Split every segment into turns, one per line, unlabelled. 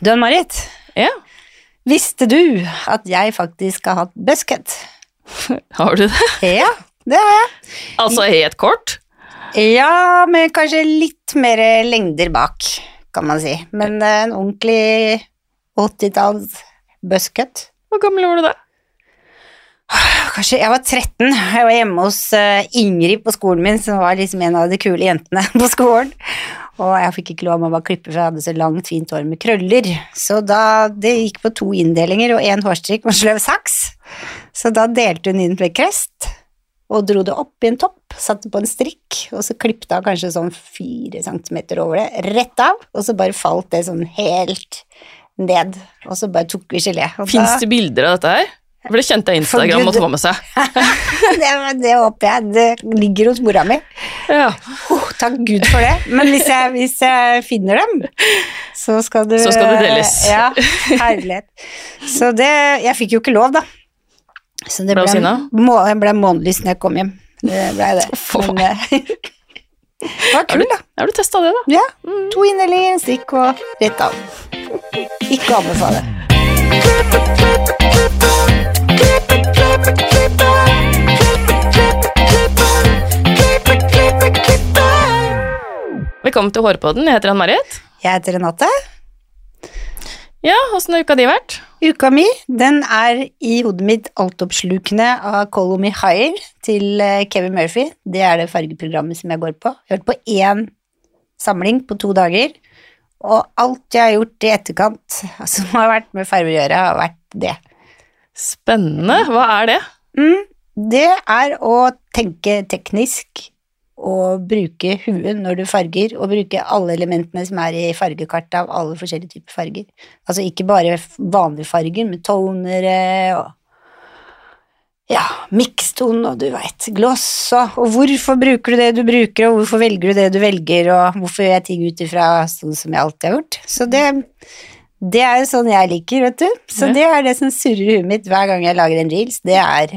Du, Ann-Marit,
Ja,
visste du at jeg faktisk har hatt busket?
har du det?
Ja, det har jeg.
Altså helt kort?
Ja, men kanskje litt mer lengder bak, kan man si. Men en ordentlig 80-talls busket.
Hvor gammel var du da?
Kanskje jeg var 13. Jeg var hjemme hos eh, Ingrid på skolen min, som var liksom en av de kule jentene på skolen. Og jeg fikk ikke lov mamma å klippe, for jeg hadde så langt, fint hår med krøller. Så da Det gikk på to inndelinger og én hårstrikk og sløv saks. Så da delte hun inn med krest og dro det opp i en topp, satte på en strikk, og så klippet hun kanskje sånn fire centimeter over det, rett av, og så bare falt det sånn helt ned, og så bare tok vi gelé.
Fins det bilder av dette her? For det kjente jeg Instagram måtte få med seg.
det, det håper jeg. Det ligger hos mora mi.
Ja.
Oh, takk Gud for det. Men hvis jeg, hvis jeg finner dem, så skal du
Så skal det deles.
Ja, herlighet. Så det Jeg fikk jo ikke lov, da. Så det
Ble
ble, må, ble månedlys når jeg kom hjem. Det blei det. Men eh, det var kult, da.
Har du testa det, da?
Ja. To innelinger, en strikk og rett av. Ikke anbefale.
Velkommen til Hårpodden. Jeg heter Ann-Marit.
Jeg heter Renate.
Ja, åssen har uka di vært?
Uka mi den er i hodet mitt altoppslukende av Call Me Higher til eh, Kevin Murphy. Det er det fargeprogrammet som jeg går på. Jeg har hørt på én samling på to dager, og alt jeg har gjort i etterkant som har vært med farger å gjøre, har vært det.
Spennende. Hva er det?
Mm, det er å tenke teknisk og bruke huet når du farger, og bruke alle elementene som er i fargekartet av alle forskjellige typer farger. Altså ikke bare vanlige farger, med tonere og ja, mikstone og du veit, gloss og, og hvorfor bruker du det du bruker, og hvorfor velger du det du velger, og hvorfor gjør jeg ting ut ifra sånn som jeg alltid har gjort. Så det, det er jo sånn jeg liker, vet du. Så
Ja.
det er det som surrer i huet mitt hver gang jeg lager en reels, det er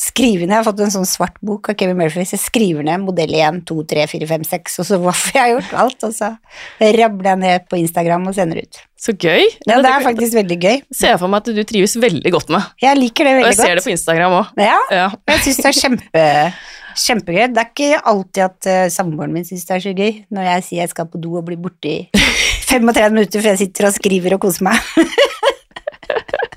skrive ned. Jeg har fått en sånn svart bok av Kevin Murphy, så jeg skriver ned modell 1, 2, 3, 4, 5, 6, og så hvorfor jeg har gjort alt, og så rabler jeg ned på Instagram og sender ut.
Så gøy.
Ja, det er faktisk veldig gøy.
ser jeg for meg at du trives veldig godt med.
Jeg liker det veldig godt.
Og jeg ser det på Instagram òg.
Ja,
Ja.
jeg syns det er kjempe, kjempegøy. Det er ikke alltid at uh, samboeren min syns det er så gøy når jeg sier jeg skal på do og blir borte i 35 minutter før jeg sitter og skriver og koser meg.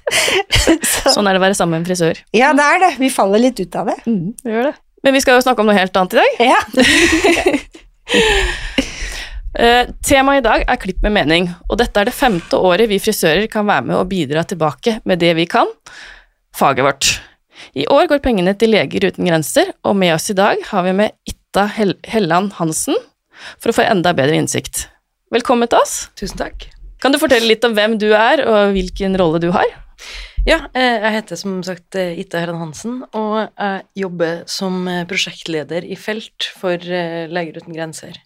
så,
Sånn er det å være sammen med en frisør.
ja, det er det. Vi faller litt ut av det.
Mm, vi gjør det. Men vi skal jo snakke om noe helt annet i dag.
Ja.
uh, Temaet i dag er klipp med mening, og dette er det femte året vi frisører kan være med og bidra tilbake med det vi kan, faget vårt. I år går pengene til Leger uten grenser, og med oss i dag har vi med Itta Hell Helland Hansen for å få enda bedre innsikt. Velkommen til oss.
Tusen takk.
Kan du fortelle litt om hvem du er, og hvilken rolle du har?
Ja, eh, jeg heter som sagt eh, Ita Herren Hansen, og jeg jobber som eh, prosjektleder i felt for Leger uten grenser.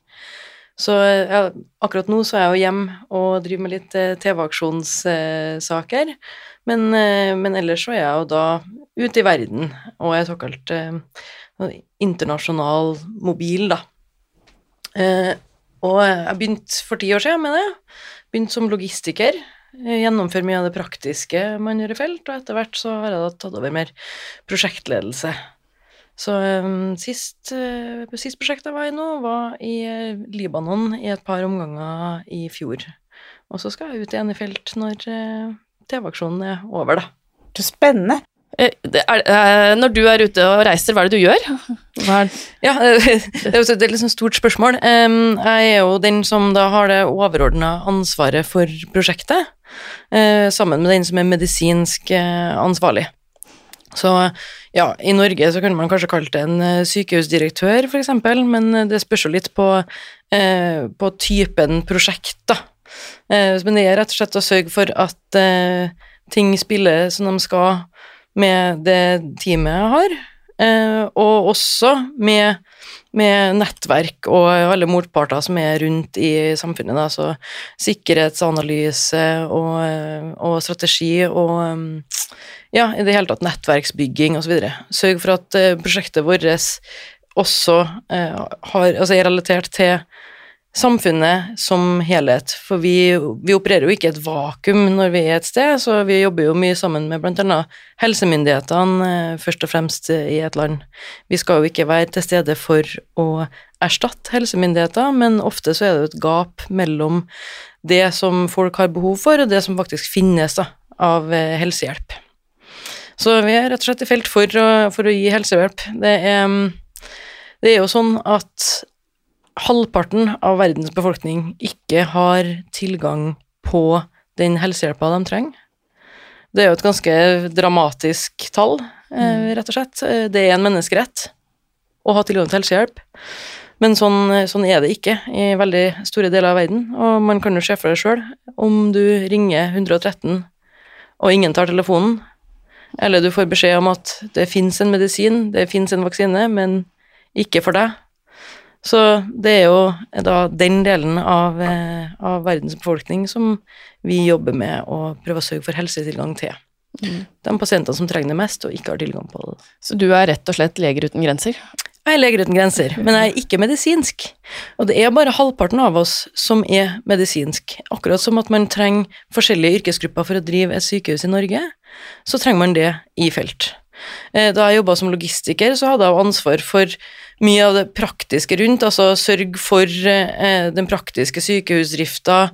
Så ja, akkurat nå så er jeg jo hjemme og driver med litt TV-aksjonssaker, men, men ellers så er jeg jo da ute i verden og er såkalt eh, internasjonal mobil, da. Eh, og jeg begynte for ti år siden med det. Begynte som logistiker. Gjennomføre mye av det praktiske man gjør i felt, og etter hvert så har jeg da tatt over mer prosjektledelse. Så um, sist, uh, sist prosjekt jeg var i nå, var i eh, Libanon i et par omganger i fjor. Og så skal jeg ut igjen i felt når uh, TV-aksjonen er over, da.
Så spennende.
Eh, det er, eh, når du er ute og reiser, hva er det du gjør? Er,
Ja, det er et sånn stort spørsmål. Jeg er jo den som da har det overordna ansvaret for prosjektet, eh, sammen med den som er medisinsk ansvarlig. Så ja, i Norge så kunne man kanskje kalt det en eh, sykehusdirektør, eksempel, men det spørs jo litt på, på typen prosjekt, da. Men det er rett og slett å sørge for at ting spiller som de skal med det teamet jeg har, eh, og også med, med nettverk og alle motparter som er rundt i samfunnet, da, så sikkerhetsanalyse og, eh, og strategi og um, ja, i det hele tatt nettverksbygging osv. Sørg for at eh, prosjektet vårt også eh, har, altså er relatert til samfunnet som helhet. For vi, vi opererer jo ikke et vakuum når vi er et sted, så vi jobber jo mye sammen med bl.a. helsemyndighetene, eh, først og fremst i et land. Vi skal jo ikke være til stede for å erstatte helsemyndigheter, men ofte så er det jo et gap mellom det som folk har behov for, og det som faktisk finnes da, av eh, helsehjelp. Så vi er rett og slett i felt for å, for å gi helsehjelp. Det er, det er jo sånn at halvparten av verdens befolkning ikke har tilgang på den helsehjelpa de trenger. Det er jo et ganske dramatisk tall, eh, mm. rett og slett. Eh, det er en menneskerett å ha tilgang til helsehjelp. Men sånn, sånn, er det ikke i veldig store deler av verden, og man kan jo se for deg sjøl om du ringer 113 og ingen tar telefonen, eller du får beskjed om at det fins en medisin, det fins en vaksine, men ikke for deg, så det er jo da den delen av, eh, av, verdens befolkning som vi jobber med å prøve å sørge for helsetilgang til. Mm. De pasientene som trenger det mest og ikke har tilgang på det.
Så du er rett og slett Leger uten grenser?
Jeg er Leger uten grenser, men jeg er ikke medisinsk. Og det er bare halvparten av oss som er medisinsk. Akkurat som at man trenger forskjellige yrkesgrupper for å drive et sykehus i Norge, så trenger man det i felt. Eh, da jeg jobba som logistiker, så hadde jeg ansvar for mye av det praktiske rundt, altså sørg for eh, den praktiske sykehusdrifta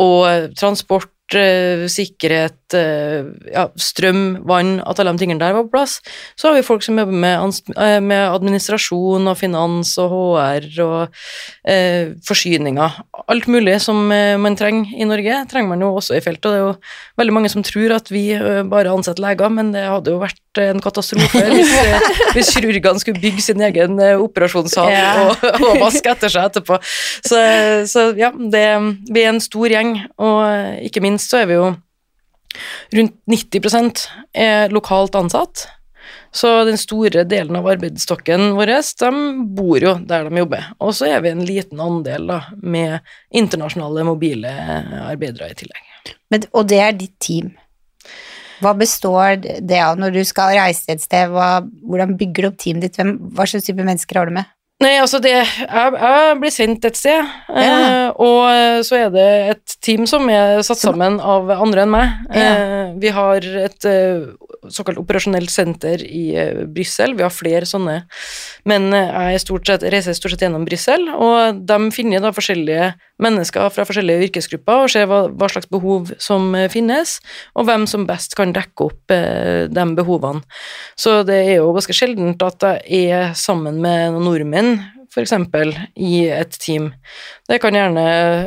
og transport sikkerhet, eh, ja, strøm, vann, at alle de tingene der var på plass. Så har vi folk som jobber med, eh, med administrasjon og finans og HR og eh, forsyninger. Alt mulig som man trenger i Norge, trenger man jo også i feltet. Og det er jo veldig mange som tror at vi bare ansetter leger, men det hadde jo vært en katastrofe hvis, hvis kirurgene skulle bygge sin egen operasjonssal ja. og, og, vaske etter seg etterpå. Så, så ja, det, vi er en stor gjeng, og ikke minst minst så er vi jo rundt 90% er lokalt ansatt. Så den store delen av arbeidsstokken vår, de bor jo der de jobber. Og så er vi en liten andel da, med internasjonale, mobile arbeidere i tillegg.
Men, og det er ditt team. Hva består det av når du skal reise et sted? Hva, hvordan bygger du opp teamet ditt? Hvem, hva slags type mennesker har du med?
Nei, altså det Jeg, jeg blir sendt et sted, ja. eh, og så er det et team som er satt sammen av andre enn meg. Ja. Eh, vi har et eh, såkalt operasjonelt senter i eh, Brussel, vi har flere sånne, men eh, jeg stort sett, reiser stort sett gjennom Brussel, og de finner da forskjellige mennesker fra forskjellige yrkesgrupper og ser hva, hva slags behov som eh, finnes, og hvem som best kan dekke opp de behovene. Så det er jo ganske sjeldent at jeg er sammen med noen nordmenn f.eks. i et team. Det kan gjerne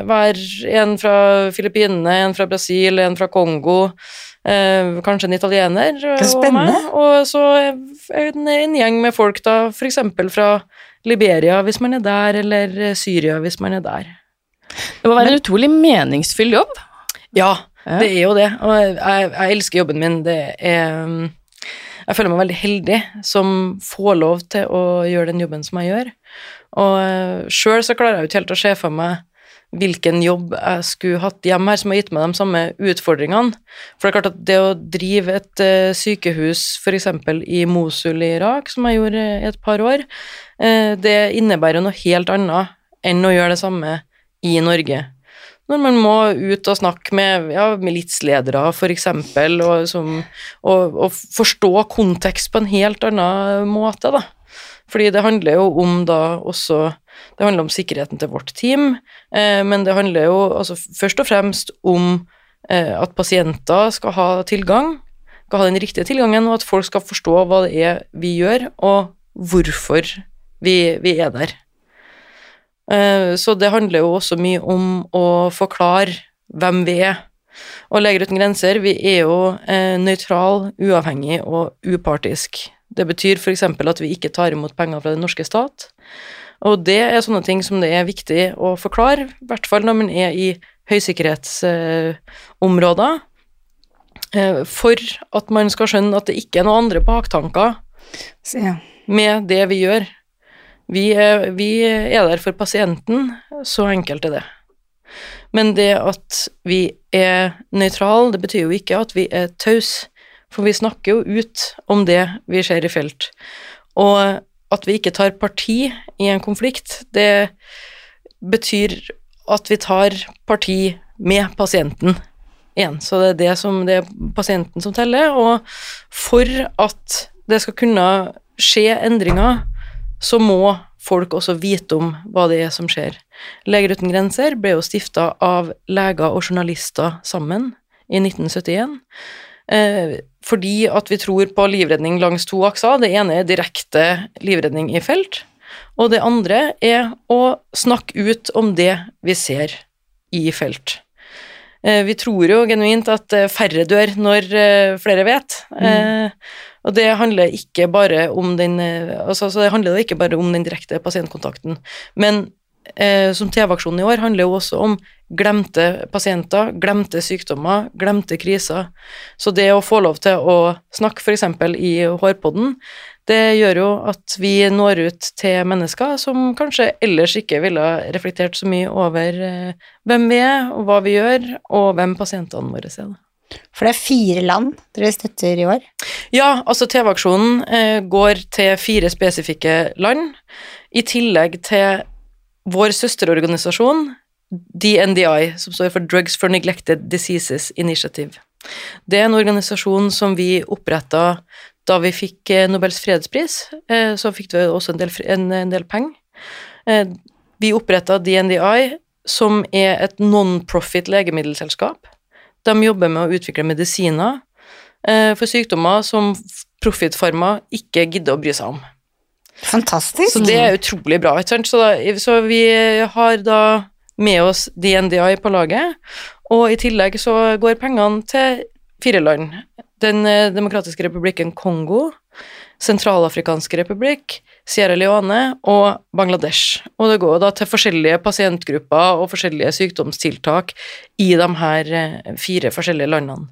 være en fra Filippinene, en fra Brasil, en fra Kongo, eh, kanskje en italiener og meg, og så en, en gjeng med folk da f.eks. fra Liberia hvis man er der, eller Syria hvis man er der.
Det må være en utrolig meningsfull jobb?
Ja, det er jo det, og jeg, jeg elsker jobben min. Det er jeg føler meg veldig heldig som får lov til å gjøre den jobben som jeg gjør. Og eh, sjøl så klarer jeg jo ikke helt å se for meg hvilken jobb jeg skulle hatt hjemme her som har gitt meg de samme utfordringene. For det er klart at det å drive et uh, sykehus f.eks. i Mosul i Irak, som jeg gjorde i et par år, det innebærer noe helt annet enn å gjøre det samme i Norge når man må ut og snakke med ja, militsledere, f.eks., og, og, og forstå kontekst på en helt annen måte, da. Fordi det handler jo om da også Det handler om sikkerheten til vårt team, eh, men det handler jo altså først og fremst om eh, at pasienter skal ha tilgang, skal ha den riktige tilgangen, og at folk skal forstå hva det er vi gjør, og hvorfor vi, vi er der. Eh, så det handler jo også mye om å forklare hvem vi er. Og Leger uten grenser, vi er jo eh, nøytral, uavhengig og upartisk. Det betyr f.eks. at vi ikke tar imot penger fra den norske stat. Og det er sånne ting som det er viktig å forklare, i hvert fall når man er i høysikkerhetsområder, eh, for at man skal skjønne at det ikke er noen andre baktanker med det vi gjør. Vi er, vi er der for pasienten, så enkelt er det. Men det at vi er nøytrale, det betyr jo ikke at vi er tause, for vi snakker jo ut om det vi ser i felt. Og at vi ikke tar parti i en konflikt, det betyr at vi tar parti med pasienten igjen. Så det er det som det er pasienten som teller, og for at det skal kunne skje endringer, så må folk også vite om hva det er som skjer. Leger uten grenser ble jo stifta av leger og journalister sammen i 1971. Eh, fordi at vi tror på livredning langs to akser. Det ene er direkte livredning i felt, og det andre er å snakke ut om det vi ser i felt. Eh, vi tror jo genuint at eh, færre dør når flere vet. Mm. Og det handler ikke bare om den altså, det handler ikke bare om den direkte pasientkontakten, men eh, som TV-aksjonen i år handler jo også om glemte pasienter, glemte sykdommer, glemte kriser. Så det å få lov til å snakke f.eks. i Hårpodden, det gjør jo at vi når ut til mennesker som kanskje ellers ikke ville reflektert så mye over eh, hvem vi er, og hva vi gjør, og hvem pasientene våre er.
For det er fire land dere støtter i år?
Ja, altså TV-aksjonen eh, går til fire spesifikke land, i tillegg til vår søsterorganisasjon, DNDI, som står for Drugs for Neglected Diseases Initiative. Det er en organisasjon som vi oppretta da vi fikk eh, Nobels fredspris, eh, så fikk vi også en del, en, en del penger. Eh, vi oppretta DNDI, som er et non-profit legemiddelselskap. De jobber med å utvikle medisiner for sykdommer som Profitfarma ikke gidder å bry seg om.
Fantastisk.
Så det er utrolig bra. ikke sant? Så, da, så vi har da med oss DNDI på laget, og i tillegg så går pengene til fire land. Den eh, demokratiske republikken Kongo, Sentralafrikanske republikk, Sierra Leone og Bangladesh. Og det går da til forskjellige pasientgrupper og forskjellige sykdomstiltak i de her eh, fire forskjellige landene.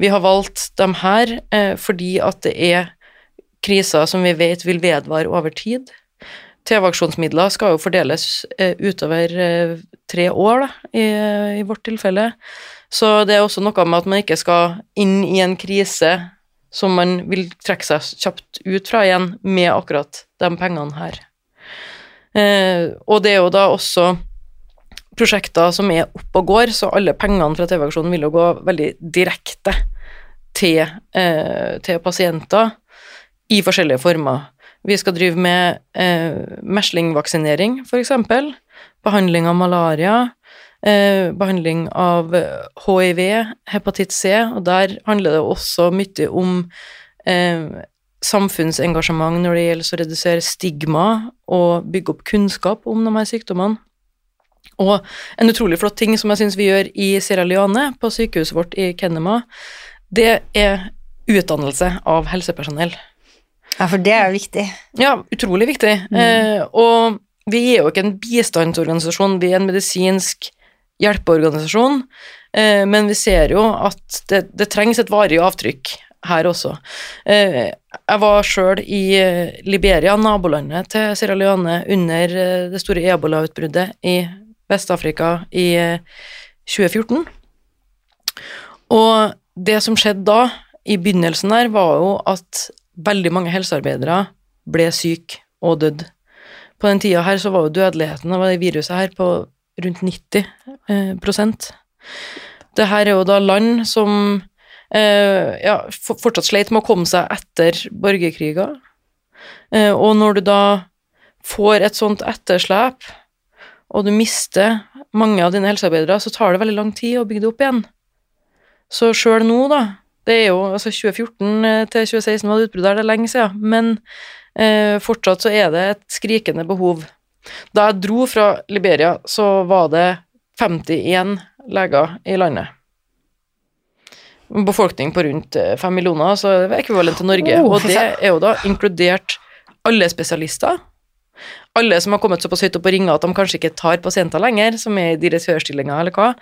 Vi har valgt de her eh, fordi at det er kriser som vi vet vil vedvare over tid. TV-aksjonsmidler skal jo fordeles utover tre år, da, i, i vårt tilfelle. Så det er også noe med at man ikke skal inn i en krise som man vil trekke seg kjapt ut fra igjen med akkurat de pengene her. Eh, og det er jo da også prosjekter som er oppe og går, så alle pengene fra TV-aksjonen vil jo gå veldig direkte til, eh, til pasienter i forskjellige former. Vi skal drive med eh, meslingvaksinering, f.eks. Behandling av malaria eh, behandling av hiv, hepatitt C, og der handler det også mye om eh, samfunnsengasjement når det gjelder å redusere stigma og bygge opp kunnskap om de her sykdommene. Og en utrolig flott ting som jeg syns vi gjør i Sierra Leone, på sykehuset vårt i Kenema, det er utdannelse av helsepersonell.
Ja, for det er jo viktig.
Ja, utrolig viktig. Mm. Eh, og vi er jo ikke en bistandsorganisasjon, vi er en medisinsk hjelpeorganisasjon, eh, men vi ser jo at det, det, trengs et varig avtrykk her også. Eh, jeg var sjøl i eh, Liberia, nabolandet til Sierra Leone, under det store ebolautbruddet i Vest-Afrika i 2014. Og det som skjedde da, i begynnelsen der, var jo at veldig mange helsearbeidere ble syke og døde. På den tida her så var jo dødeligheten av det viruset her på rundt 90 eh. Det her er jo da land som eh, ja, fortsatt sleit med å komme seg etter borgerkriger. Eh, og når du da får et sånt etterslep, og du mister mange av dine helsearbeidere, så tar det veldig lang tid å bygge det opp igjen. Så sjøl nå, da Det er jo altså 2014 eh, til 2016 var det utbrudd der, det er lenge siden, men eh, fortsatt så er det et skrikende behov da jeg dro fra Liberia, så var det 51 leger i landet. Befolkning på rundt eh, fem millioner, så det er ekvivalent til Norge. Oh, og det er jo da inkludert alle spesialister. Alle som har kommet såpass høyt opp på ringer at de kanskje ikke tar pasienter lenger, som er i direktørstillinger eller hva.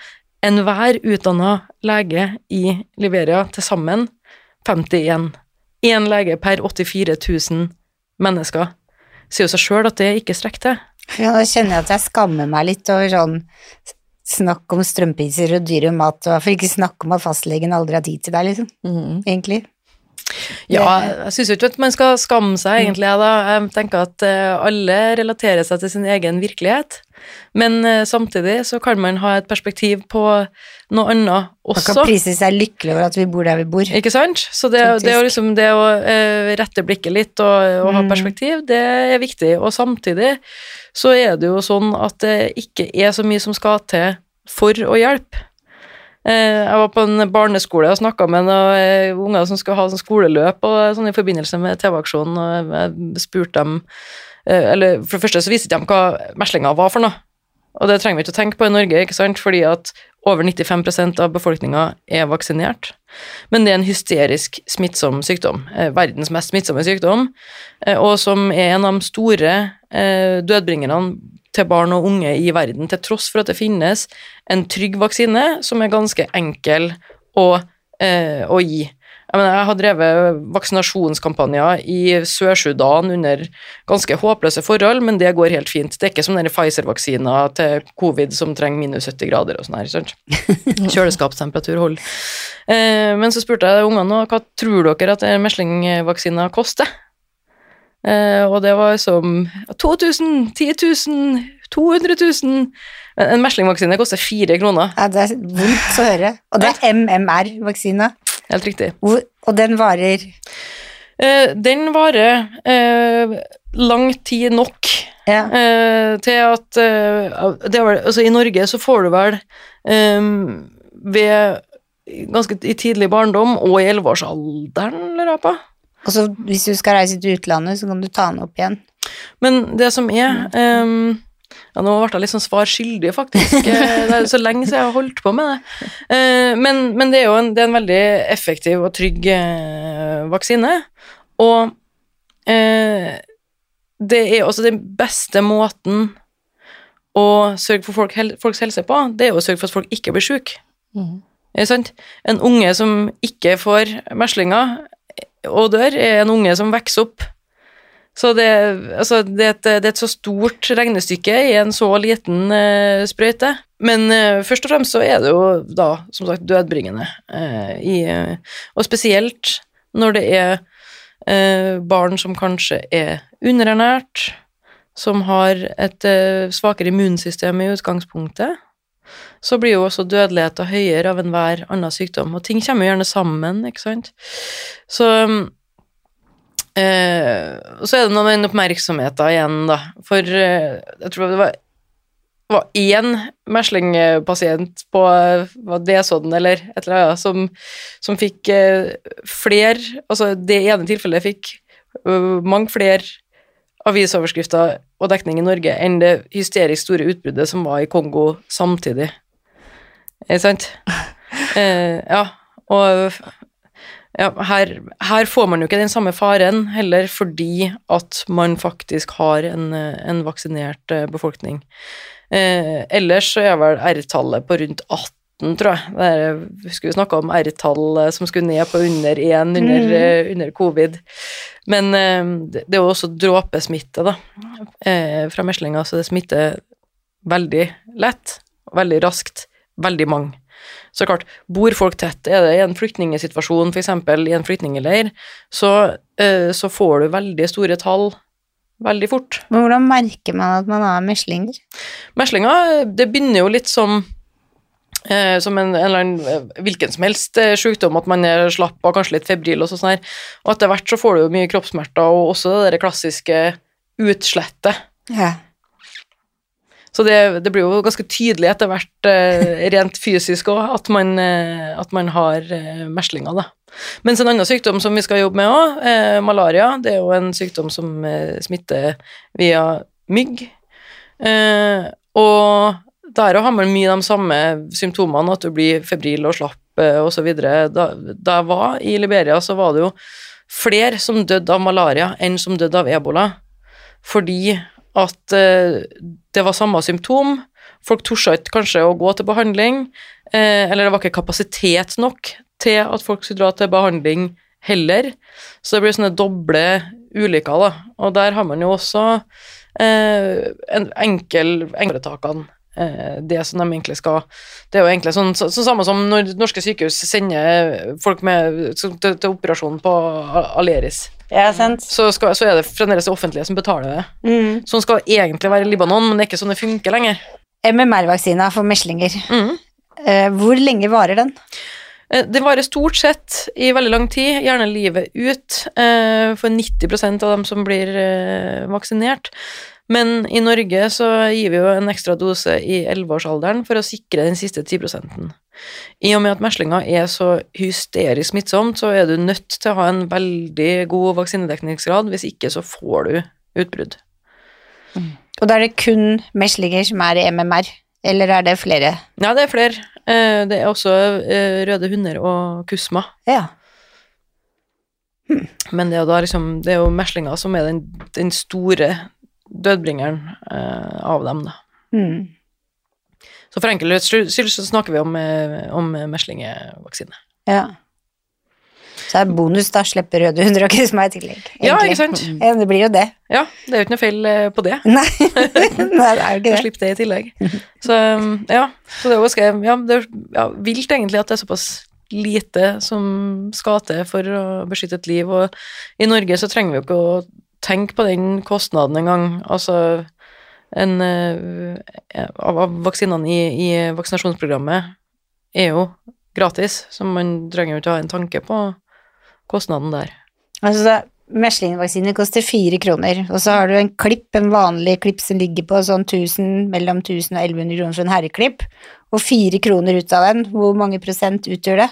Enhver utdanna lege i Liberia til sammen 51. Én lege per 84 000 mennesker. Sier jo seg sjøl at det ikke strekker til.
Ja, nå kjenner jeg at jeg skammer meg litt over sånn snakk om strømpriser og dyre mat, og for ikke snakke om at fastlegen aldri har tid til deg, liksom. Mm. Egentlig.
Ja, jeg syns ikke at man skal skamme seg, egentlig. Jeg, da. jeg tenker at eh, alle relaterer seg til sin egen virkelighet. Men eh, samtidig så kan man ha et perspektiv på noe annet også.
Man kan prise seg lykkelig over at vi bor der vi bor.
Ikke sant? Så det, det, er liksom det å eh, rette blikket litt og, og ha
Mm.
perspektiv, det er viktig. Og samtidig så er det jo sånn at det ikke er så mye som skal til for å hjelpe. Eh, jeg var på en barneskole og snakka med noen eh, unger som skulle ha sånn skoleløp og sånn i forbindelse med TV-aksjonen, og jeg spurte dem eh, Eller for det første så viste de hva meslinga var for noe. Og det trenger vi ikke å tenke på i Norge, ikke sant? fordi at over 95% av befolkninga er vaksinert. Men det er en hysterisk smittsom sykdom. Verdens mest smittsomme sykdom. Og som er en av de store dødbringerne til barn og unge i verden, til tross for at det finnes en trygg vaksine som er ganske enkel å, eh, å gi. Jeg, mener, jeg har drevet vaksinasjonskampanjer i Sør-Sudan under ganske håpløse forhold, men det går helt fint. Det er ikke som Pfizer-vaksina til covid som trenger minus 70 grader og sånn her. Kjøleskapstemperatur holder. Eh, men så spurte jeg ungene hva tror dere at meslingvaksina koster? Eh, og det var som 2000, 10 000, 200 000 En meslingvaksine koster fire kroner.
Ja, det er vondt å høre. Og det er MMR-vaksine.
Helt riktig.
Hvor- Og den varer
Eh, den varer eh, lang tid nok
Ja.
eh, til at eh, det vel, altså I Norge så får du vel eh, ved ganske i tidlig barndom og i elleveårsalderen, lurer jeg på.
Og så hvis du skal reise til utlandet, så kan du ta den opp igjen.
Men det som er um, ja, Nå ble jeg litt sånn svar skyldig, faktisk. Eh, Det er så lenge siden jeg har holdt på med det. Eh, Men, men det er jo en, det er en veldig effektiv og trygg eh, vaksine. Og det er også den beste måten å sørge for folk, folks helse på, det er jo å sørge for at folk ikke blir syke. Er det sant? En unge som ikke får meslinger og dør, er en unge som vokser opp. Så det, altså, det, er et, det er et så stort regnestykke i en så liten eh, sprøyte. Men eh, først og fremst så er det jo da, som sagt, dødbringende. eh, i, eh, og spesielt når det er eh, barn som kanskje er underernært, som har et eh, svakere immunsystem i utgangspunktet, så blir jo også dødeligheten høyere av enhver annen sykdom, og ting kommer jo gjerne sammen, ikke sant. Så eh, så er det noe med den oppmerksomheten igjen, da, for eh, jeg tror det var var én meslingpasient på var Nesodden eller et eller annet som, som fikk eh, flere Altså, det ene tilfellet fikk øh, mange flere avisoverskrifter og dekning i Norge enn det hysterisk store utbruddet som var i Kongo samtidig. Er det sant? Eh, ja, og ja, her, her får man jo ikke den samme faren heller, fordi at man faktisk har en, en vaksinert eh, befolkning. Eh, ellers så er vel R-tallet på rundt 18, tror jeg. Der er, husker vi snakka om R-tall eh, som skulle ned på under 1 under,
Mhm.
eh, under covid. Men eh, det, er jo også dråpesmitte, da, fra meslinger, så det smitter veldig lett, veldig raskt, veldig mange. Så klart, bor folk tett, er det i en flyktningesituasjon, f.eks. i en flyktningleir, så, så får du veldig store tall veldig fort.
Men hvordan merker man at man har meslinger?
Meslinger, det begynner jo litt som som en, en eller annen eh, hvilken som helst eh, sykdom, at man er slapp og kanskje litt febril og sånn her. Og etter hvert så får du jo mye kroppssmerter, og også det der klassiske utslettet.
Ja.
Så det, det blir jo ganske tydelig etter hvert, eh, rent fysisk òg, at, man, eh, at man har eh, meslinger, da. Mens en annen sykdom som vi skal jobbe med òg, eh, malaria, det er jo en sykdom som eh, smitter via mygg. Eh, og der har man mye de samme symptomene, at du blir febril og slapp eh, osv. Da, da jeg var i Liberia, så var det jo flere som døde av malaria enn som døde av ebola, fordi at eh, det var samme symptom. Folk torde ikke kanskje å gå til behandling, eh, eller det var ikke kapasitet nok til at folk skulle dra til behandling heller. Så det blir sånne doble ulykker, da. Og der har man jo også eh, en enkel enkelttakene det som de egentlig skal Det er jo egentlig sånn, så, så samme som når norske sykehus sender folk med, til, til operasjon på Aleris.
Ja.
Så, skal, så er det fremdeles det offentlige som betaler det.
Mm.
Sånn skal egentlig være i Libanon, men det er ikke sånn det funker lenger.
MMR-vaksina for meslinger.
Mm.
Eh, hvor lenge varer den?
Eh, Det varer stort sett i veldig lang tid, gjerne livet ut, eh, for 90% av dem som blir eh, vaksinert. Men i Norge så gir vi jo en ekstra dose i 11-årsalderen for å sikre den siste 10 I og med at meslinger er så hysterisk smittsomt, så er du nødt til å ha en veldig god vaksinedekningsgrad, hvis ikke så får du utbrudd.
Og da er det kun meslinger som er i MMR, eller er det flere?
Ja, det er flere. Eh, Det er også eh, røde hunder og kusma.
Ja.
Men det er, liksom, det er jo meslinger som er den, den store dødbringeren eh, av dem, da.
Mm.
Så for enkelhets skyld så snakker vi om, eh, om meslingevaksine.
ja. Så er det bonus, da. Slipper røde hunder og kusma i tillegg.
Ja, ikke sant?
Ja, det blir jo det.
Ja, det er jo ikke noe feil eh, på det.
Nei, Nei det er jo ikke det.
Slipp det i tillegg. Så um, ja, så det er jo ganske ja, det er ja, vilt egentlig at det er såpass lite som skal til for å beskytte et liv, og i Norge så trenger vi jo ikke å tenke på den kostnaden engang. Altså en eh, av, av vaksinene i, i vaksinasjonsprogrammet er jo gratis, så man trenger jo ikke ha en tanke på kostnaden der.
Altså, Meslingvaksine koster fire kroner, og så har du en klipp, en vanlig klipp som ligger på sånn 1000, mellom 1000 og 1100 kroner for en herreklipp, og fire kroner ut av den, hvor mange prosent utgjør det?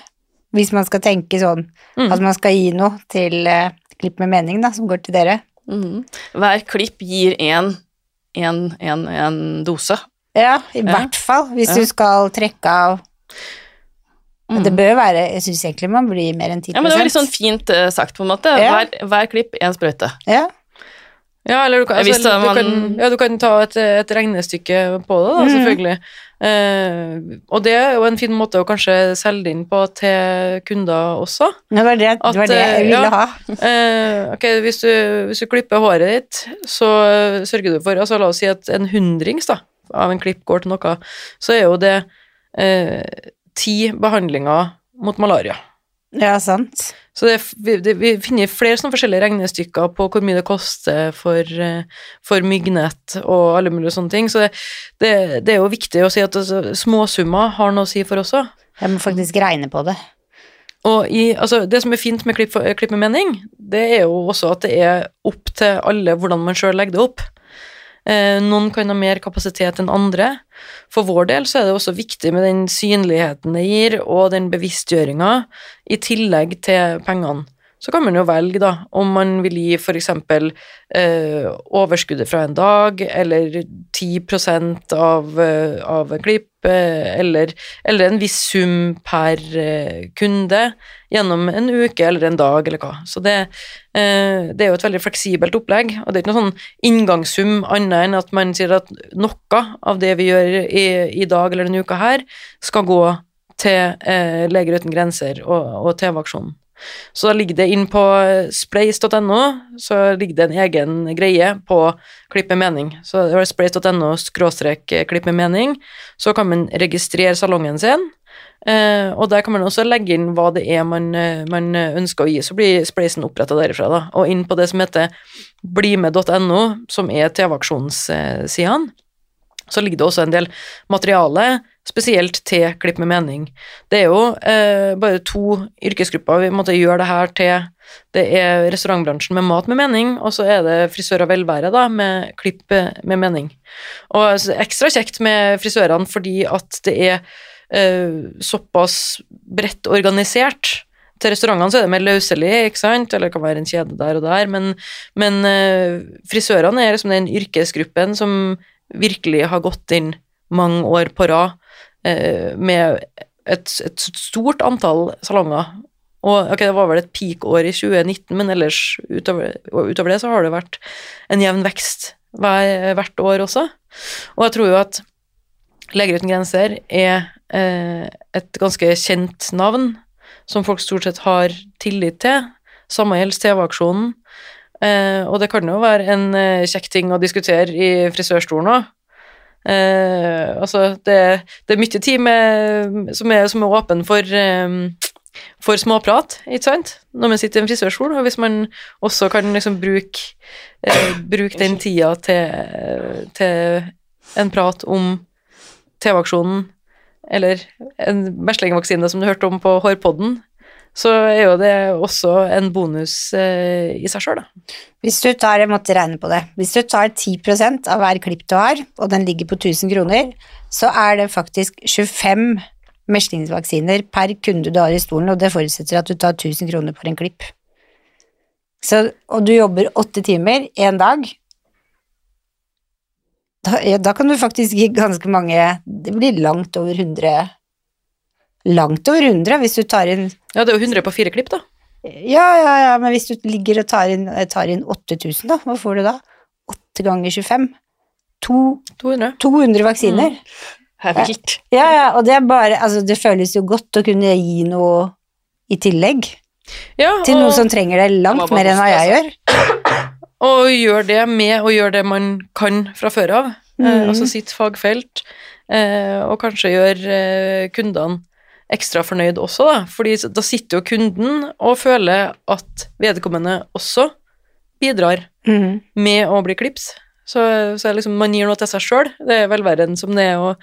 Hvis man skal tenke sånn
Mm.
at man skal gi noe til eh, klipp med mening, da, som går til dere.
Mhm. Hver klipp gir én en, en, en dose.
Ja, i
Ja.
hvert fall, hvis
Ja.
du skal trekke av mm. Det bør være Jeg syns egentlig man blir mer enn 10
Ja, men det var litt sånn fint uh, sagt, på en måte.
Ja.
Hver, hver klipp, én sprøyte.
Ja.
Ja, eller du kan, altså,
visste
du
man-
kan, ja, du kan ta et, et regnestykke på det, da,
mm.
selvfølgelig. Eh, og det er jo en fin måte å kanskje selge det inn på til kunder også.
Det var det, det, var det jeg
eh,
ville ha.
uh, ok, hvis du, hvis du klipper håret ditt, så sørger du for altså La oss si at en hundrings da, av en klipp går til noe, så er jo det uh, ti behandlinger mot malaria.
Ja, sant.
Så det, vi, det, vi finner flere sånne forskjellige regnestykker på hvor mye det koster for, eh, for myggnett og alle mulige sånne ting. Så det, det, det er jo viktig å si at altså, småsummer har noe å si for oss òg.
Jeg må faktisk regne på det.
Og i, altså, det som er fint med klipp, klipp med mening, det er jo også at det er opp til alle hvordan man sjøl legger det opp. Eh, noen kan ha mer kapasitet enn andre. For vår del så er det også viktig med den synligheten det gir, og den bevisstgjøringa, i tillegg til pengene. Så kan man jo velge, da, om man vil gi f.eks. Eh, overskuddet fra en dag, eller 10 av, eh, av en klipp, eller, eller en viss sum per eh, kunde gjennom en uke eller en dag, eller hva. Så det, eh, det er jo et veldig fleksibelt opplegg, og det er ikke noen sånn inngangssum annet enn at man sier at noe av det vi gjør i, i dag eller denne uka her, skal gå til eh, Leger uten grenser og, og TV-aksjonen. Så da ligger det inn på spleis.no, så ligger det en egen greie på Klipp med mening. Så det er spleis.no skråstrek klipp med mening. Så kan man registrere salongen sin, Uh, og der kan man også legge inn hva det er man, uh, man ønsker å gi. Så blir spleisen oppretta derifra, da. Og inn på det som heter blimed.no, som er TV-aksjonssidene, så ligger det også en del materiale spesielt til Klipp med mening. Det er jo eh, bare to yrkesgrupper vi måtte gjøre det her til. Det er restaurantbransjen med mat med mening, og så er det frisør og velvære da, med klipp med mening. Og ekstra kjekt med frisørene fordi at det er eh, såpass bredt organisert. Til restaurantene så er det mer løselig, ikke sant, eller det kan være en kjede der og der, men, men eh, frisørene er liksom den yrkesgruppen som virkelig har gått inn mange år på rad eh, med et, et stort antall salonger. Og ok, det var vel et peak-år i 2019, men ellers utover, utover, det så har det vært en jevn vekst hver, hvert år også. Og jeg tror jo at Leger uten grenser er eh, et ganske kjent navn, som folk stort sett har tillit til. Samme gjelder TV-aksjonen. Eh, og det kan jo være en eh, kjekk ting å diskutere i frisørstolen òg. Eh, altså, det, det er mye tid med, som, er, som er åpen for, eh, for småprat, ikke sant, når man sitter i en frisørstol, og hvis man også kan liksom bruke, eh, bruke den tida til, til en prat om TV-aksjonen, eller en meslingvaksine som du hørte om på Hårpodden, så er jo det også en bonus eh, i seg sjøl, da.
Hvis du tar, jeg måtte regne på det, hvis du tar 10% av hver klipp du har, og den ligger på 1000 kroner, så er det faktisk 25 meslingsvaksiner per kunde du har i stolen, og det forutsetter at du tar 1000 kroner for en klipp. Så, og du jobber åtte timer en dag, da, ja, da kan du faktisk gi ganske mange Det blir langt over 100 Langt over 100 hvis du tar inn
Ja, det er jo 100 på fire klipp, da.
Ja, ja, ja, men hvis du ligger og tar inn, tar inn 8000, da, hva får du da? 8 ganger 25? To,
200.
200 vaksiner.
Er vilt.
Ja, ja, og det er bare Altså, det føles jo godt å kunne gi noe i tillegg
Ja,
til noen som trenger det langt mer enn hva jeg gjør.
og gjør det med å gjøre det man kan fra før av. Eh,
Mhm.
altså sitt fagfelt, eh, og kanskje gjøre eh, kundene ekstra fornøyd også, da. Fordi da sitter jo kunden og føler at vedkommende også bidrar
mm.
med å bli klips. Så, så liksom, man gir noe til seg sjøl. Det er velværen som det er å,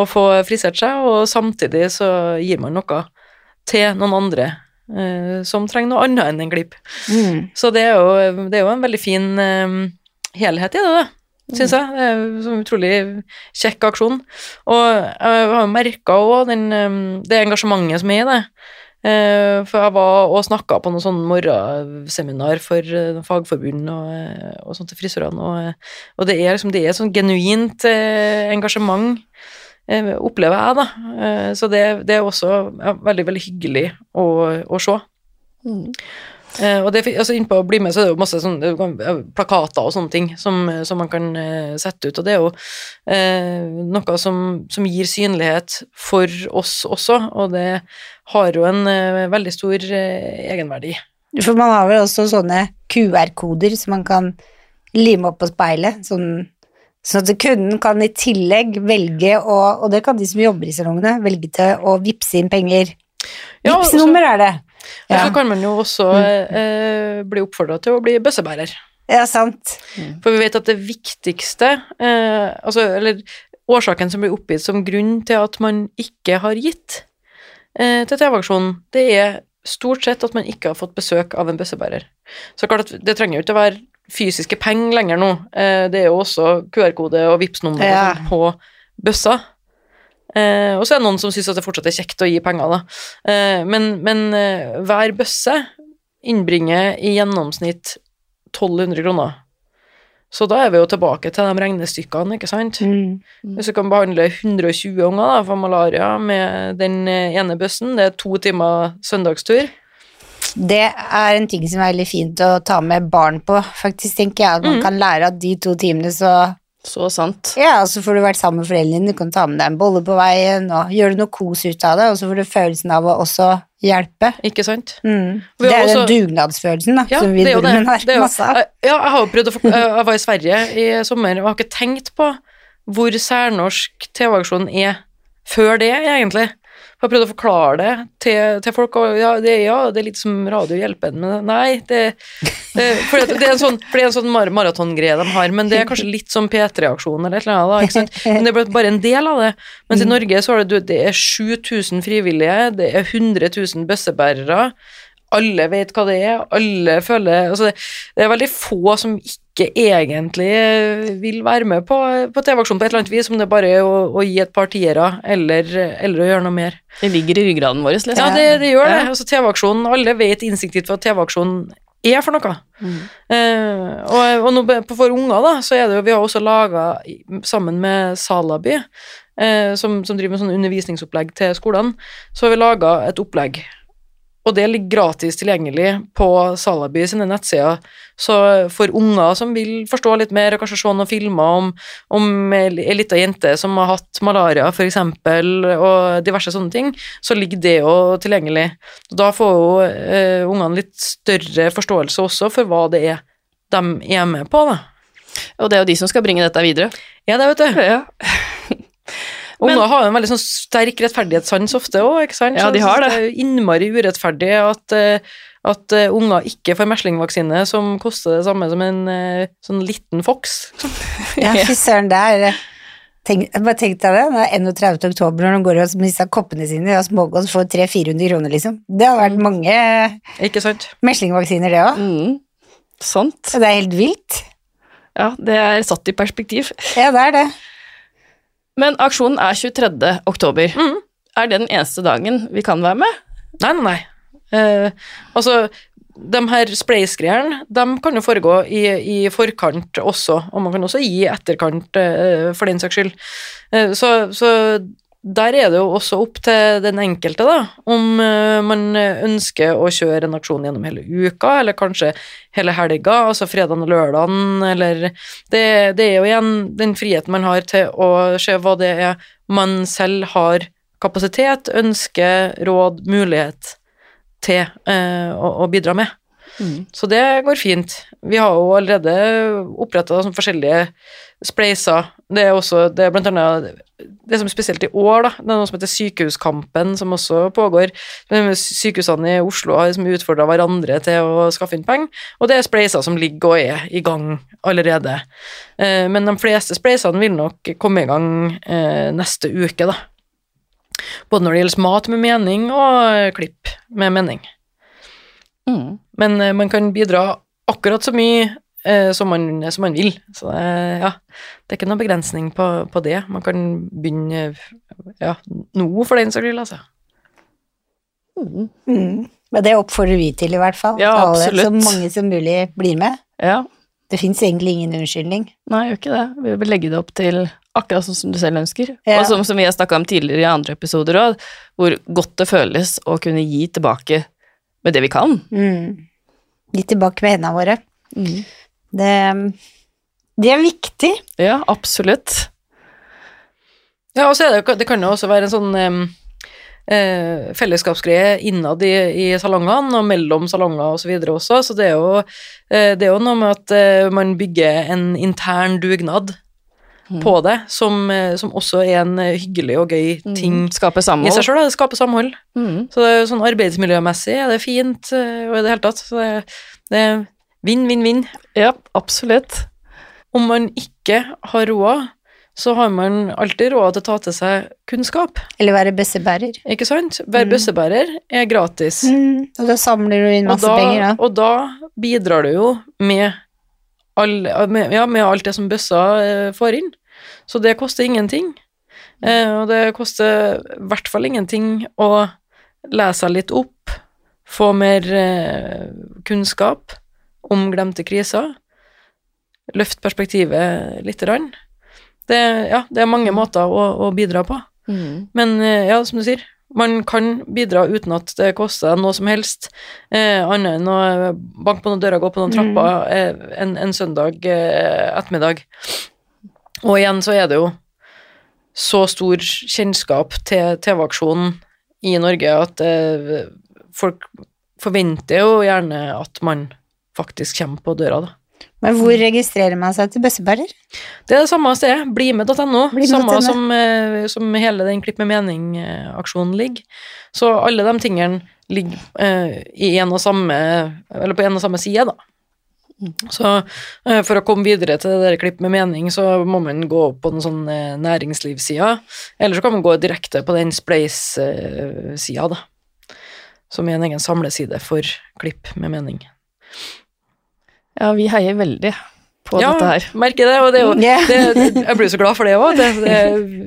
å få frisert seg, og samtidig så gir man noe til noen andre eh, som trenger noe annet enn en klipp.
Mm.
Så det er jo, det er jo en veldig fin eh, helhet i det, da. Syns jeg. Er en utrolig kjekk aksjon. Og jeg har merka òg det engasjementet som er i det. Eh, for jeg var og snakka på noe sånn morgenseminar for eh, fagforbund og, eh, og sånt til frisørene, og, og det er liksom det er sånn genuint eh, engasjement, eh, opplever jeg, da. Eh, så det, det er også veldig, veldig hyggelig å, å se. Eh, og det, altså Innpå Bli med så er det jo masse sånn, det kan- eh, plakater og sånne ting som, som man kan eh, sette ut, og det er jo eh, noe som, som gir synlighet for oss også, og det har jo en eh, veldig stor eh, egenverdi.
For man har vel også sånne QR-koder som man kan lime opp på speilet, sånn, sånn at kunden kan i tillegg velge å, og det kan de som jobber i salongene, velge til å vippse inn penger.
Ja,
Vipps-nummer er det.
Og så kan man jo også eh, bli oppfordra til å bli bøssebærer.
ja, sant.
For vi vet at det viktigste eh, altså, Eller årsaken som blir oppgitt som grunn til at man ikke har gitt eh, til TV-aksjonen, det er stort sett at man ikke har fått besøk av en bøssebærer. Så klart at det trenger jo ikke å være fysiske penger lenger nå. Eh, det er jo også QR-kode og Vipps-nummer
Ja.
på bøssa. Eh, og så er det noen som syns at det fortsatt er kjekt å gi penger, da. Eh, men men eh, hver bøsse innbringer i gjennomsnitt 1200 kroner. Så da er vi jo tilbake til de regnestykkene, ikke sant.
Mm.
Hvis du kan behandle 120 unger da, for malaria med den eh, ene bøssen, det er to timer søndagstur.
Det er en ting som er veldig fint å ta med barn på, faktisk, tenker jeg. At man
mm.
kan lære at de to timene så
Så sant.
Ja, og så får du vært sammen med foreldrene dine, du kan ta med deg en bolle på veien, og gjøre noe kos ut av det, og så får du følelsen av å også hjelpe.
Ikke sant?
Mm. Det er
også-
den dugnadsfølelsen da,
Ja,
som vi nordmenn har
Det
masse av.
Ja, jeg har jo prøvd å Jeg var i Sverige i sommer og har ikke tenkt på hvor særnorsk TV-aksjon er før det, egentlig. Jeg har prøvd å forklare det til, til folk, og ja det, ja, det er litt som Radiohjelpen, men nei, det, det, for det er en sånn, for det er en sånn mar maratongreie de har, men det er kanskje litt som P3-aksjon eller et eller annet, da, ikke sant? Men det er bare en del av det. Mens i Norge så er det, det er 7000 frivillige, det er 100 000 bøssebærere, alle vet hva det er, alle føler altså det, det er veldig få som ikke egentlig vil være med på, på TV-aksjon på et eller annet vis, om det bare er å, å gi et par tiere eller, eller å gjøre noe mer.
Det ligger i ryggraden vår, liksom.
Ja, det, det gjør det. Altså TV-aksjonen, Alle vet instinktivt hva TV-aksjonen er for noe. Eh, og, og på- for unger, da, så er det jo Vi har også laga, sammen med Salaby, eh, som, som driver med sånn undervisningsopplegg til skolene, så har vi laga et opplegg. Og det ligger gratis tilgjengelig på Salaby sine nettsider. Så for unger som vil forstå litt mer, og kanskje se noen filmer om, om ei lita jente som har hatt malaria, eksempel, og diverse sånne ting, så ligger det jo tilgjengelig. Da får jo eh, ungene litt større forståelse også for hva det er de er med på, da.
Og det er jo de som skal bringe dette videre.
Ja, det vet du.
Ja,
Unger har en veldig sånn sterk rettferdighetssans ofte òg, ikke sant?
Ja, de har det.
det er jo innmari urettferdig at, eh, at eh, unger ikke får meslingvaksine, som koster det samme som en eh, sånn liten foks.
Ja, fy søren, det er tenk, Bare tenk deg det, det er 31. oktober når de går og mister koppene sine og smågodt får 300-400 kroner, liksom. Det har vært mange
Ikke sant?
meslingvaksiner, det òg.
mm. Sant.
Det er helt vilt.
Ja, det er satt i perspektiv.
Ja, det er det.
Men aksjonen er 23. oktober.
Mm.
Er det den eneste dagen vi kan være med?
Nei, nei, nei. Eh, altså, de her spleisgreiene, de kan jo foregå i, i forkant også, og man kan også gi i etterkant eh, for den saks skyld. Eh, så, så der er det jo også opp til den enkelte, da, om eh, man ønsker å kjøre en aksjon gjennom hele uka, eller kanskje hele helga, altså fredagen og lørdagen, eller det, det er jo igjen den friheten man har til å se hva det er man selv har kapasitet, ønske, råd, mulighet til eh, å, å bidra med. Så det går fint. Vi har jo allerede oppretta forskjellige spleiser. Det er også det er blant annet det som er spesielt i år, da, det er noe som heter Sykehuskampen, som også pågår. Sykehusene i Oslo har liksom utfordra hverandre til å skaffe inn penger, og det er spleiser som ligger og er i gang allerede. Eh, Men de fleste spleisene vil nok komme i gang eh, neste uke, da. Både når det gjelder mat med mening og klipp med mening.
Mm.
Men eh, man kan bidra akkurat så mye eh, som, man, som man vil. Så eh, ja, det er ikke noen begrensning på, på det. Man kan begynne ja, nå for den saks skyld, altså.
Mm.
Mm. Men det oppfordrer vi til, i hvert fall.
Ja,
Alle, så mange som mulig blir med.
Ja.
Det fins egentlig ingen unnskyldning.
Nei, gjør ikke det. Vi vil legge det opp til akkurat sånn som du selv ønsker.
Ja.
Og som, som vi har snakka om tidligere i andre episoder òg, hvor godt det føles å kunne gi tilbake med det vi kan.
Mm. Litt tilbake med hendene våre.
Mm.
Det, det er viktig.
Ja, absolutt.
Ja, og så er det, det kan jo også være en sånn um, uh, fellesskapsgreie innad i, i salongene og mellom salonger og så videre også, så det er jo, uh, det er jo noe med at uh, man bygger en intern dugnad
Mm.
på det, som, eh, som også er en eh, hyggelig og gøy ting
Mm. Skape
i seg
samhold.
sjøl. Det skaper samhold.
Mm.
Så det er sånn arbeidsmiljømessig er det fint, eh, og i det hele tatt. Så det, det er vinn, vinn, vinn.
Ja, absolutt.
Om man ikke har råd, så har man alltid råd til å ta til seg kunnskap,
Eller være bøssebærer.
ikke sant? Være
Mm.
bøssebærer er gratis.
Mm. Og da samler du inn
Og
masse
da,
penger, da.
og da bidrar du jo med, all, med, ja, med alt det som bøssa eh, får inn. Så det koster ingenting. Eh, og det koster i hvert fall ingenting å lese seg litt opp, få mer eh, kunnskap om glemte kriser, løfte perspektivet lite grann. Det, ja, det er mange måter å, å bidra på.
Mm.
Men ja, som du sier, man kan bidra uten at det koster noe som helst, eh, annet enn å banke på noen dører, gå på noen trapper eh, en, en søndag eh, ettermiddag. Og igjen så er det jo så stor kjennskap til TV-aksjonen i Norge at eh, folk forventer jo gjerne at man faktisk kommer på døra, da.
Men hvor registrerer man seg til bøssebærer?
Det er det samme stedet, blime.no.
Blimed.no.
samme som, eh, som hele den Klipp med mening-aksjonen ligger. Så alle de tingene ligger eh, i en og samme, eller på en og samme side, da. Så eh, for å komme videre til det der Klipp med mening, så må man gå på den sånn eh, næringslivssida, eller så kan man gå direkte på den Spleis-sida, da. Som er en egen samleside for Klipp med mening.
Ja, vi heier veldig på
ja,
dette her.
Ja, merker det, og det er jo
yeah.
det, det, jeg blir så glad for det òg. Det, det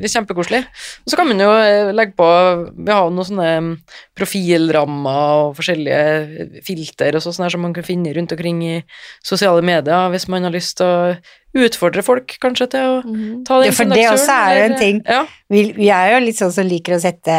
er kjempekoselig. Og så kan man jo eh, legge på Vi har noen sånne mm, profilrammer og forskjellige filter og sånn her som man kan finne rundt omkring i sosiale medier hvis man har lyst til å utfordre folk, kanskje, til å ta den
Ja, for det også er jo en ting.
Ja.
Vi, vi er jo litt sånn som liker å sette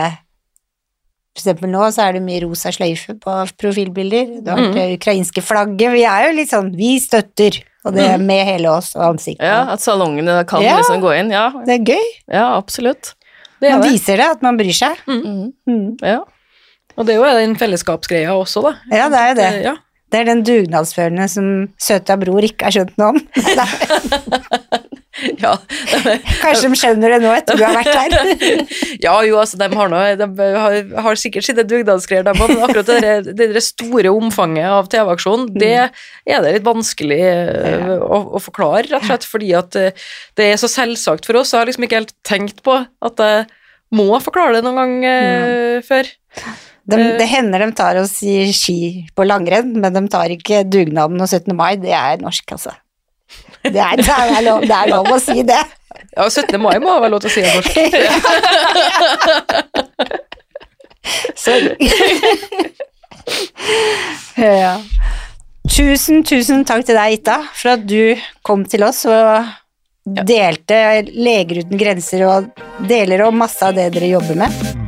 For eksempel nå så er det mye rosa sløyfe på profilbilder. Du har
mm.
det ukrainske flagget. Vi er jo litt sånn Vi støtter, og det er med hele oss og ansiktet.
Ja, at salongene kan
Ja.
liksom gå inn. Ja,
Det er gøy.
ja absolutt.
Det
Man
det.
viser det, at man bryr seg.
Mm.
Mm.
Ja.
Og det er jo den fellesskapsgreia også, da.
Ja, det er jo det.
Ja.
Det er den dugnadsfølende som søta bror ikke har skjønt noe om.
Ja,
Kanskje de skjønner det nå etter du har vært her.
ja jo, altså, de har, noe, de har, har sikkert sine dugnadsgreier, de òg, men akkurat det, der- det store omfanget av TV-aksjonen, det er det litt vanskelig ja. å, å forklare, rett og slett, fordi at eh, det er så selvsagt for oss. Jeg har liksom ikke helt tenkt på at jeg må forklare det noen gang eh, før.
De, det hender de tar oss i ski på langrenn, men de tar ikke dugnaden og 17. mai. Det er norsk, altså. Det er, det er, lov, det er lov å si det.
Ja, 17. mai må være lov til å si først.
Sorry. ja. Tusen, tusen takk til deg, Ita, for at du kom til oss og delte Leger uten grenser og deler om masse av det dere jobber med.